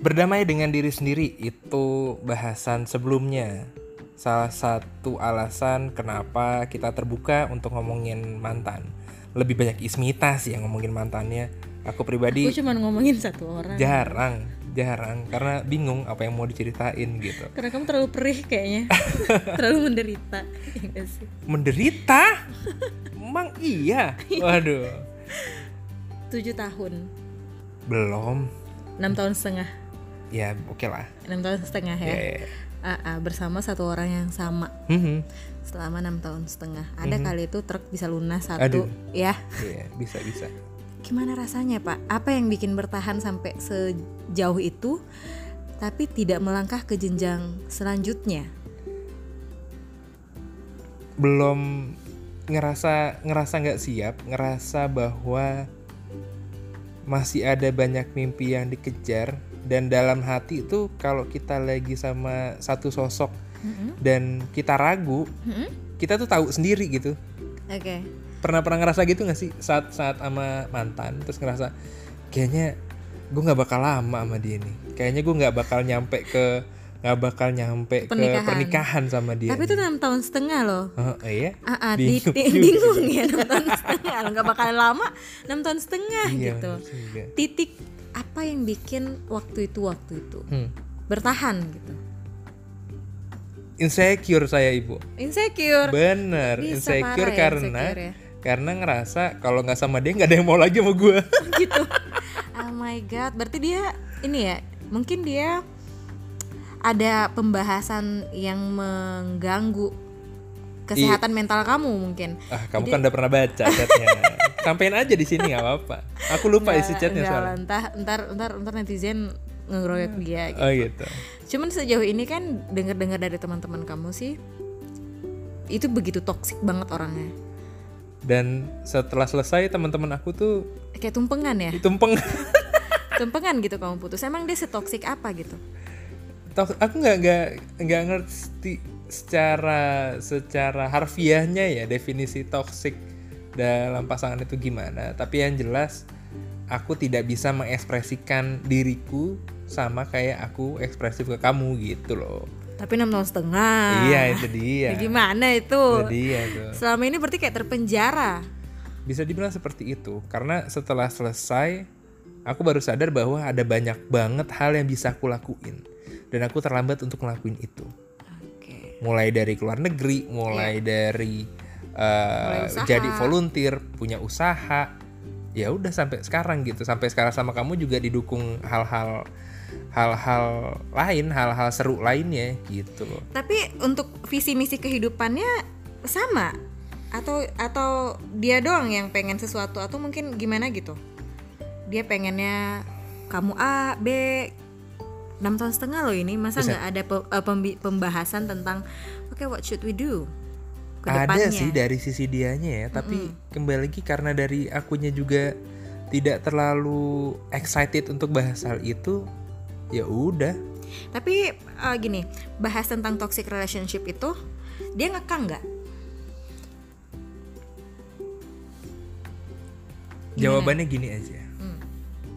Berdamai dengan diri sendiri itu bahasan sebelumnya. Salah satu alasan kenapa kita terbuka untuk ngomongin mantan. Lebih banyak Ismita sih yang ngomongin mantannya. Aku pribadi Aku cuma ngomongin satu orang. jarang, jarang karena bingung apa yang mau diceritain gitu. Karena kamu terlalu perih kayaknya. terlalu menderita. Ya sih? Menderita? Emang iya? Waduh. Tujuh tahun, Belum. enam tahun setengah, Ya, oke lah. enam tahun setengah ya. Ya, ya, ya. Ah, ah, bersama satu orang yang sama Mhm. selama enam tahun setengah. Ada kali itu truk bisa lunas satu, Aduh. ya. Iya, bisa bisa. Gimana rasanya Pak? Apa yang bikin bertahan sampai sejauh itu, tapi tidak melangkah ke jenjang selanjutnya? belum ngerasa ngerasa nggak siap ngerasa bahwa masih ada banyak mimpi yang dikejar dan dalam hati itu kalau kita lagi sama satu sosok dan kita ragu Mm-mm. kita tuh tahu sendiri gitu Oke. pernah pernah ngerasa gitu nggak sih saat saat sama mantan terus ngerasa kayaknya gue nggak bakal lama sama dia nih kayaknya gue nggak bakal nyampe ke nggak bakal nyampe Pernikahan. ke pernikahan sama dia Tapi itu enam tahun setengah loh. Oh, iya ah, di- Bingung di- juga. bingung ya enam tahun setengah nggak bakalan lama enam tahun setengah Iya, gitu juga. titik apa yang bikin waktu itu waktu itu? Hmm. bertahan gitu. Insecure saya ibu. Insecure. Bener Bisa insecure ya, karena insecure ya. karena ngerasa kalau nggak sama dia nggak ada yang mau lagi sama gue gitu. Oh my god. Berarti dia ini ya mungkin dia ada pembahasan yang mengganggu kesehatan mental kamu mungkin. Ah kamu kan udah pernah baca chatnya sampein aja di sini nggak apa-apa aku lupa isi chatnya soalnya entah ntar ntar ntar netizen ngeroyok dia gitu. oh gitu Cuman sejauh ini kan dengar-dengar dari teman-teman kamu sih itu begitu toksik banget orangnya. dan setelah selesai teman-teman aku tuh Kayak tumpengan ya. tumpeng tumpengan gitu kamu putus. Emang dia setoksik apa gitu? Tok- aku nggak nggak nggak ngerti secara secara harfiahnya ya definisi toxic dalam pasangan itu gimana tapi yang jelas aku tidak bisa mengekspresikan diriku sama kayak aku ekspresif ke kamu gitu loh Tapi enam tahun setengah. iya itu dia Ya gimana itu? dia tuh Selama ini berarti kayak terpenjara. bisa dibilang seperti itu karena setelah selesai aku baru sadar bahwa ada banyak banget hal yang bisa aku lakuin dan aku terlambat untuk ngelakuin itu Oke. mulai dari keluar negeri, mulai dari uh, usaha. jadi volunteer, punya usaha, ya udah sampai sekarang gitu, sampai sekarang sama kamu juga didukung hal-hal hal-hal lain, hal-hal seru lainnya gitu. Loh. Tapi untuk visi misi kehidupannya sama? Atau atau dia doang yang pengen sesuatu? Atau mungkin gimana gitu? Dia pengennya kamu A, B, 6 tahun setengah loh ini. Masa nggak ada pe- eh, pembahasan tentang oke what should we do ke Ada sih dari sisi dianya ya, tapi kembali lagi karena dari akunya juga tidak terlalu excited untuk bahas hal itu, ya udah. Tapi eh, gini, bahas tentang toxic relationship itu dia ngekang nggak? Jawabannya gini aja. Hmm.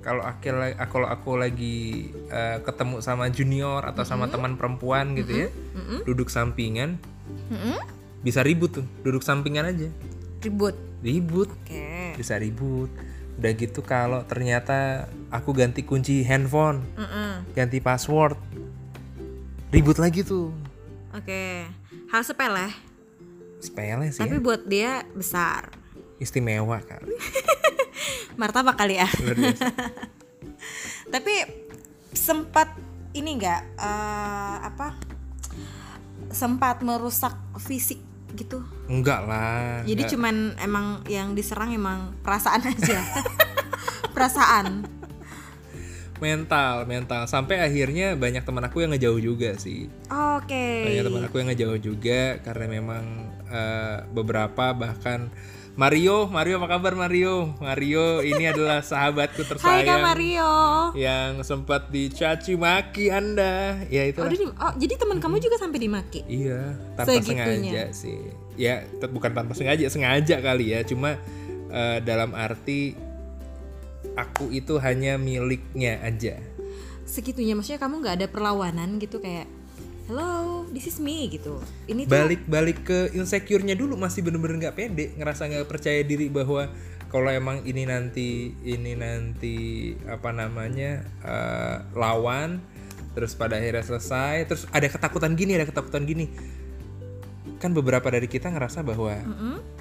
Kalau aku la- kalau aku lagi uh, ketemu sama junior atau sama teman perempuan gitu ya, duduk sampingan, Mm-mm. Bisa ribut tuh, duduk sampingan aja, Ribut. ribut, Oke. bisa ribut. Udah gitu kalau ternyata aku ganti kunci handphone, Mm-mm. ganti password, ribut lagi tuh. Oke. Hal sepele, Sepele sih, tapi ya. buat dia besar. istimewa kali. Martabak kali ya. Tapi sempat ini enggak apa? Sempat merusak fisik gitu. Enggak lah. Jadi enggak. cuman emang yang diserang emang perasaan aja. perasaan. mental, mental. Sampai akhirnya banyak teman aku yang ngejauh juga sih. Oke. banyak teman aku yang ngejauh juga karena memang eh, beberapa bahkan Mario Mario apa kabar Mario? Mario ini adalah sahabatku Hai Kak tersayang Mario. yang sempat dicaci maki anda. Ya itu Oh, oh, jadi teman kamu juga sampai dimaki. iya tanpa Segitunya. sengaja sih. Ya bukan tanpa sengaja sengaja kali ya. Cuma eh, dalam arti aku itu hanya miliknya aja. Segitunya maksudnya kamu nggak ada perlawanan gitu kayak hello this is me gitu. Ini tuh balik balik ke insecure-nya dulu masih bener-bener nggak pede ngerasa nggak percaya diri bahwa kalau emang ini nanti ini nanti apa namanya eh, lawan terus pada akhirnya selesai terus ada ketakutan gini ada ketakutan gini. Kan beberapa dari kita ngerasa bahwa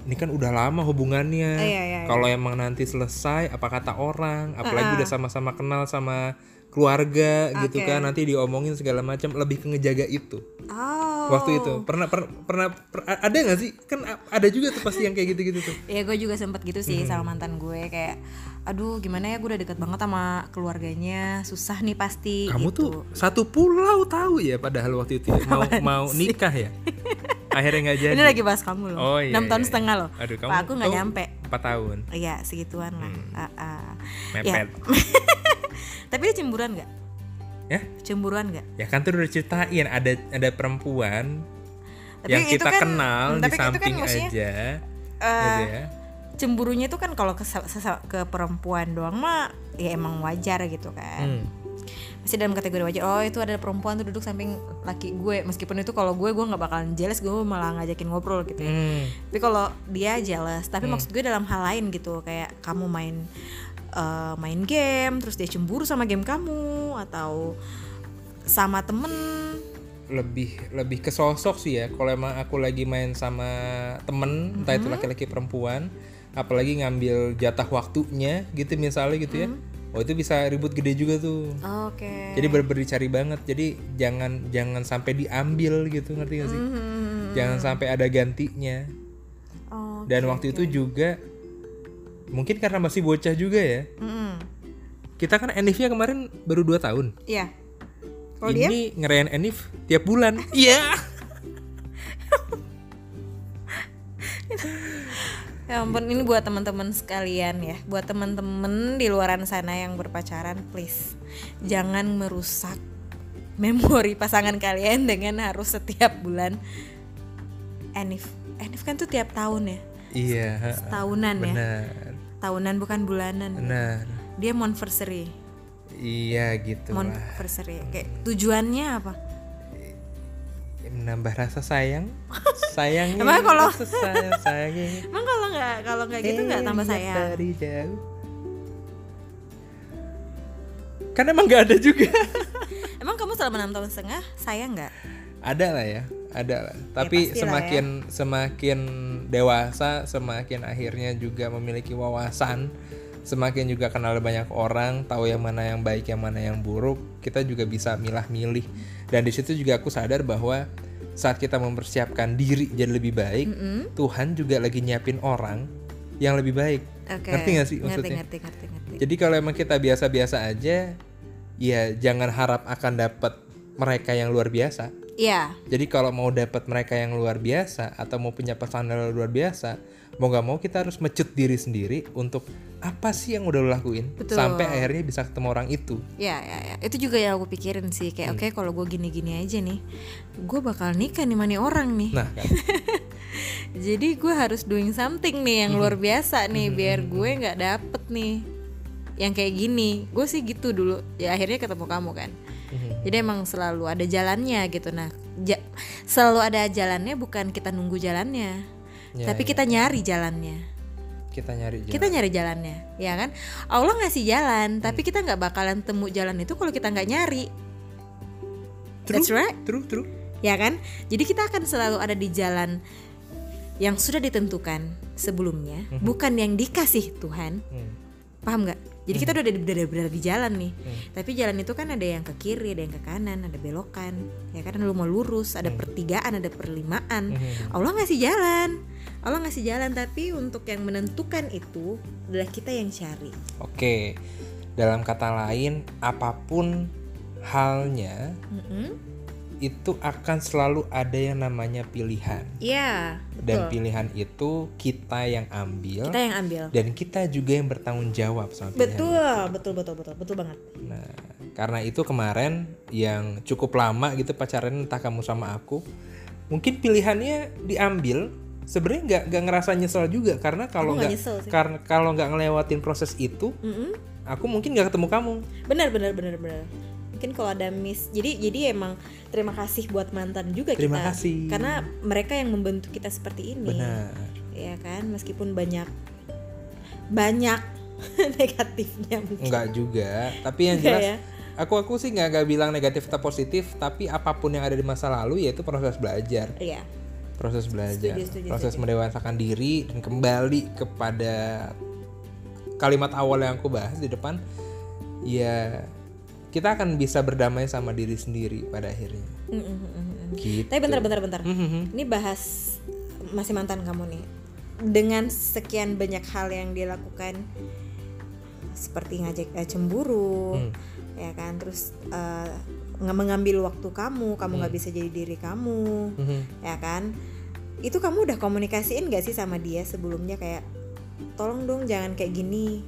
ini kan udah lama hubungannya. Ah, iya, iya, iya. kalau emang nanti selesai apa kata orang? Apalagi udah sama-sama kenal sama keluarga gitu Oke. kan nanti diomongin segala macam lebih ke ngejaga itu. Oh. Waktu itu. Pernah per- pernah per- ada nggak sih? Kan ada juga tuh pasti yang kayak gitu-gitu tuh. Ya gue juga sempet gitu sih sama mantan gue kayak aduh gimana ya gue udah deket banget sama keluarganya susah nih pasti kamu gitu. tuh satu pulau tahu ya padahal waktu itu ya, mau mau nikah ya? Akhirnya nggak jadi. ini lagi bahas kamu loh. Oh, iya, enam tahun iya, setengah iya. loh. Aduh, kamu Pak, aku nggak nyampe. empat tahun. Iya segituan lah. Hmm. Ah, ah. mepet tapi dia cemburuan nggak? Ya? Cemburuan nggak? Ya kan tuh udah ceritain ada ada perempuan Tapi yang kita kan- kenal hmm, di kan samping maksudnya, aja. Gitu ya. cemburunya itu kan kalau ke, ke perempuan doang mah ya emang wajar gitu kan. Hmm. masih dalam kategori wajar. Oh itu ada perempuan tuh duduk samping laki gue. Meskipun itu kalau gue gue nggak bakalan jealous gue malah ngajakin ngobrol gitu ya. Hmm. tapi kalau dia jealous tapi maksud gue dalam hal lain gitu kayak kamu main eh, main game terus dia cemburu sama game kamu atau sama temen? Lebih lebih ke sosok sih ya. Kalau emang aku lagi main sama temen entah itu laki-laki perempuan apalagi ngambil jatah waktunya gitu misalnya gitu ya. Oh itu bisa ribut gede juga tuh. Oke. Jadi bener dicari banget. Jadi jangan jangan sampai diambil gitu ngerti gak sih? Hmm, jangan sampai ada gantinya. Oh, dan waktu itu juga mungkin karena masih bocah juga ya. Mm-mm. kita kan enifnya kemarin baru 2 tahun. Iya. Dia ini ngerayain enif tiap bulan. Iya. Ya ampun, ini buat teman-teman sekalian ya, buat teman-teman di luaran sana yang berpacaran, please jangan merusak memori pasangan kalian dengan harus setiap bulan Enif. Enif kan tuh tiap tahun ya, iya. Tahunan ya, tahunan bukan bulanan. benar Dia monversary, iya gitu lah monversary. Kayak tujuannya apa? menambah rasa sayang sayangnya Emang kalau- sayang sayangnya Emang kalau nggak kalau nggak gitu nggak tambah sayang? dari jauh kan emang nggak ada juga Emang kamu selama enam tahun setengah sayang nggak? ada lah ya ada. Lah tapi pastilah semakin semakin dewasa semakin akhirnya juga memiliki wawasan semakin juga kenal banyak orang tahu yang mana yang baik yang mana yang buruk kita juga bisa milah-milih. Dan di situ juga aku sadar bahwa saat kita mempersiapkan diri jadi lebih baik Tuhan juga lagi nyiapin orang yang lebih baik. Oke. ngerti gak sih Ngerti, maksudnya? ngerti, ngerti, ngerti. jadi kalau emang kita biasa-biasa aja ya jangan harap akan dapat mereka yang luar biasa Iya, jadi kalau mau dapat mereka yang luar biasa atau mau punya pasangan yang luar biasa, mau nggak mau kita harus mecut diri sendiri untuk apa sih yang udah lo lakuin Betul. sampai akhirnya bisa ketemu orang itu. Ya, ya, ya. Itu juga yang aku pikirin sih. Kayak Hmm. oke kalau gue gini-gini aja nih, gue bakal nikah nih mani orang nih. Nah, kan? Jadi gue harus doing something nih yang luar Hmm. biasa nih, biar gue nggak dapet nih yang kayak gini. Gue sih gitu dulu. Ya akhirnya ketemu kamu kan. Hmm. Jadi emang selalu ada jalannya gitu. Nah, ja- selalu ada jalannya bukan kita nunggu jalannya, Ya, tapi ya. kita nyari jalannya. kita nyari jalan. Kita nyari jalannya, ya kan? Allah ngasih jalan, tapi Hmm. kita nggak bakalan temu jalan itu kalau kita nggak nyari. True, That's right. True, true. ya kan? Jadi kita akan selalu ada di jalan yang sudah ditentukan sebelumnya, bukan yang dikasih Tuhan. Hmm. Paham nggak? Jadi kita udah ada berada, berada di jalan nih. Hmm. Tapi jalan itu kan ada yang ke kiri, ada yang ke kanan, ada belokan. Ya kan lu mau lurus, ada pertigaan, ada perlimaan. Hmm. Allah ngasih jalan. Allah ngasih jalan tapi untuk yang menentukan itu adalah kita yang cari. Oke. Dalam kata lain, apa pun halnya. Itu akan selalu ada yang namanya pilihan. Iya, Dan betul. pilihan itu kita yang ambil Kita yang ambil. dan kita juga yang bertanggung jawab sama pilihan. Betul, betul, betul, betul, betul banget. Nah, karena itu kemarin yang cukup lama gitu pacaran entah kamu sama aku, mungkin pilihannya diambil sebenarnya nggak nggak ngerasa nyesel juga karena kalau nggak karena kalau nggak ngelewatin proses itu, Mm-mm. aku mungkin nggak ketemu kamu. Benar, benar, benar, benar. Mungkin kalau ada miss jadi jadi emang terima kasih buat mantan juga Terima kita kasih. karena mereka yang membentuk kita seperti ini benar ya kan meskipun banyak banyak negatifnya mungkin enggak juga tapi yang jelas ya? aku aku sih nggak nggak bilang negatif atau positif tapi apa pun yang ada di masa lalu yaitu proses belajar Iya. proses belajar Setuju, setuju, proses setuju. mendewasakan diri dan kembali kepada kalimat awal yang aku bahas di depan ya kita akan bisa berdamai sama diri sendiri pada akhirnya Mm, mm, mm, mm, mm. gitu Tapi bentar bentar bentar. Mhm. Ini bahas masih mantan kamu nih. Dengan sekian banyak hal yang dia lakukan seperti ngajak eh, cemburu, Hmm. ya kan, terus nge- mengambil waktu kamu, kamu nggak Hmm. bisa jadi diri kamu, Mhm. ya kan? Itu kamu udah komunikasiin gak sih sama dia sebelumnya kayak, tolong dong jangan kayak gini.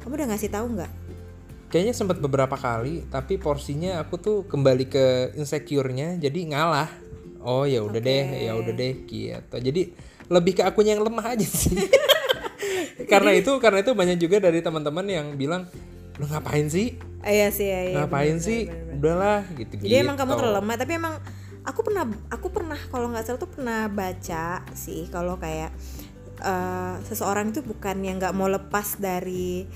Kamu udah ngasih tahu nggak? Kayaknya sempat beberapa kali tapi porsinya aku tuh kembali ke insecure-nya jadi ngalah. Oh ya udah deh Oke. ya udah deh gitu. Jadi lebih ke akunya yang lemah aja sih. Karena itu karena itu banyak juga dari teman-teman yang bilang lu ngapain sih? Iya sih, iya, iya, ngapain bener, sih? bener, bener. udahlah gitu Jadi emang kamu terlalu lemah, tapi emang aku pernah aku pernah kalau nggak salah tuh pernah baca sih kalau kayak eh, seseorang itu bukan yang nggak mau lepas dari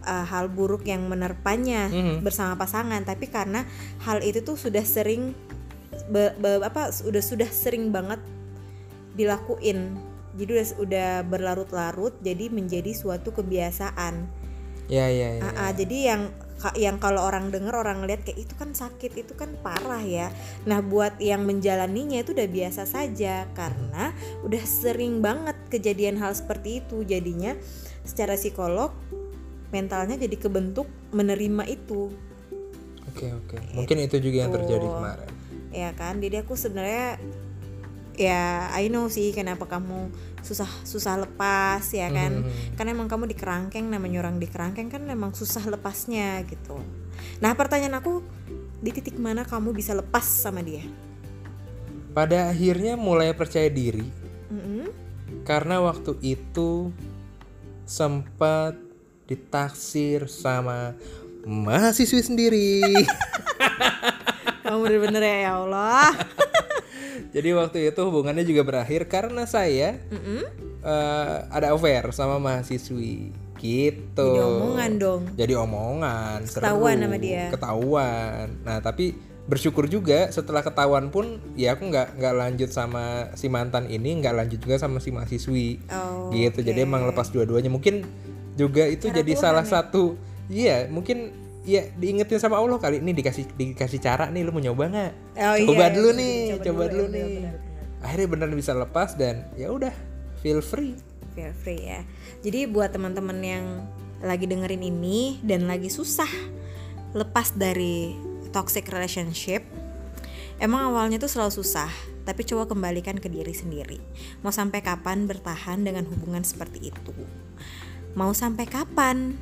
eh, hal buruk yang menerpanya Mhm. bersama pasangan, tapi karena hal itu tuh sudah sering be- be- apa sudah sudah sering banget dilakuin. Jadi udah udah berlarut-larut jadi menjadi suatu kebiasaan. ya ya ya Ah, ah, jadi yang yang kalau orang denger orang lihat kayak itu kan sakit itu kan parah ya nah buat yang menjalaninya itu udah biasa saja karena udah sering banget kejadian hal seperti itu jadinya secara psikolog mentalnya jadi kebentuk menerima itu. Oke oke. Mungkin itu juga yang terjadi Gitu. kemarin. Ya kan? Jadi aku sebenarnya ya I know sih kenapa kamu susah susah lepas ya kan? Mhm. karena emang kamu di kerangkeng namanya orang di kerangkeng kan memang susah lepasnya gitu. Nah pertanyaan aku di titik mana kamu bisa lepas sama dia? Pada akhirnya mulai percaya diri. Mm-mm. karena waktu itu sempat ditaksir sama mahasiswi sendiri. kamu bener-bener ya ya Allah Jadi waktu itu hubungannya juga berakhir karena saya Mm-mm. eh, ada affair sama mahasiswi gitu. Jadi omongan dong. Jadi omongan. seru, Ketahuan sama dia. Ketahuan. Nah tapi bersyukur juga setelah ketahuan pun ya aku nggak nggak lanjut sama si mantan ini nggak lanjut juga sama si mahasiswi Oh, gitu jadi oke. emang lepas dua-duanya mungkin juga itu Cara jadi Tuhan salah ya? satu iya mungkin ya diingetin sama Allah kali ini dikasih dikasih cara nih lu mau nyoba nggak Oh, coba iya, dulu bener, nih coba coba, dulu, dulu, iya, nih benar, benar. akhirnya beneran bisa lepas dan ya udah feel free feel free ya. Jadi buat teman-teman yang lagi dengerin ini dan lagi susah lepas dari toxic relationship, emang awalnya tuh selalu susah, tapi coba kembalikan ke diri sendiri. Mau sampai kapan bertahan dengan hubungan seperti itu? Mau sampai kapan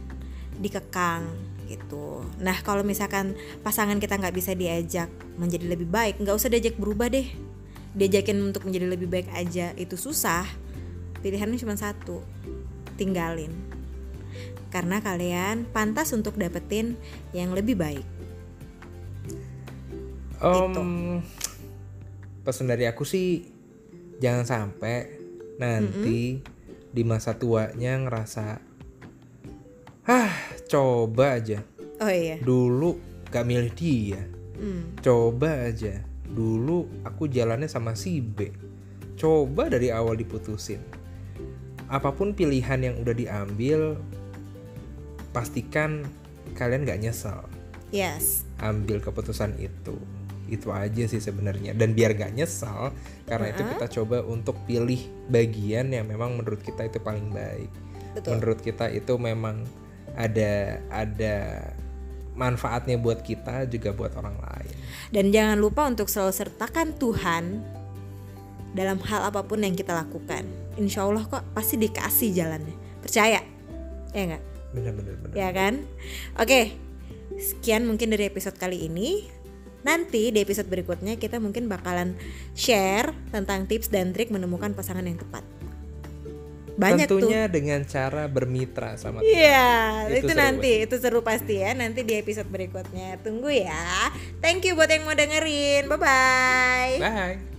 dikekang gitu. Nah kalau misalkan pasangan kita nggak bisa diajak menjadi lebih baik, nggak usah diajak berubah deh. Diajakin untuk menjadi lebih baik aja itu susah pilihannya cuma satu tinggalin karena kalian pantas untuk dapetin yang lebih baik Om, Gitu. pesan dari aku sih jangan sampai nanti di masa tuanya ngerasa ah coba aja. Oh iya. Dulu gak milih dia. Hmm. coba aja. Dulu aku jalannya sama si B. Coba dari awal diputusin. Apa pun pilihan yang udah diambil pastikan kalian gak nyesel. Yes. Ambil keputusan itu itu aja sih sebenarnya. Dan biar gak nyesel karena itu kita coba untuk pilih bagian yang memang menurut kita itu paling baik. Betul. Menurut kita itu memang ada ada manfaatnya buat kita juga buat orang lain. Dan jangan lupa untuk selalu sertakan Tuhan dalam hal apa pun yang kita lakukan. Insya Allah kok pasti dikasih jalannya. Percaya? Ya nggak? Bener-bener bener. ya kan? Oke sekian mungkin dari episode kali ini nanti di episode berikutnya kita mungkin bakalan share tentang tips dan trik menemukan pasangan yang tepat banyak tuh Tentunya dengan cara bermitra sama. Iya, Itu itu, seru nanti, itu seru pasti ya. Nanti di episode berikutnya. Tunggu ya. Thank you buat yang mau dengerin. Bye bye. Bye.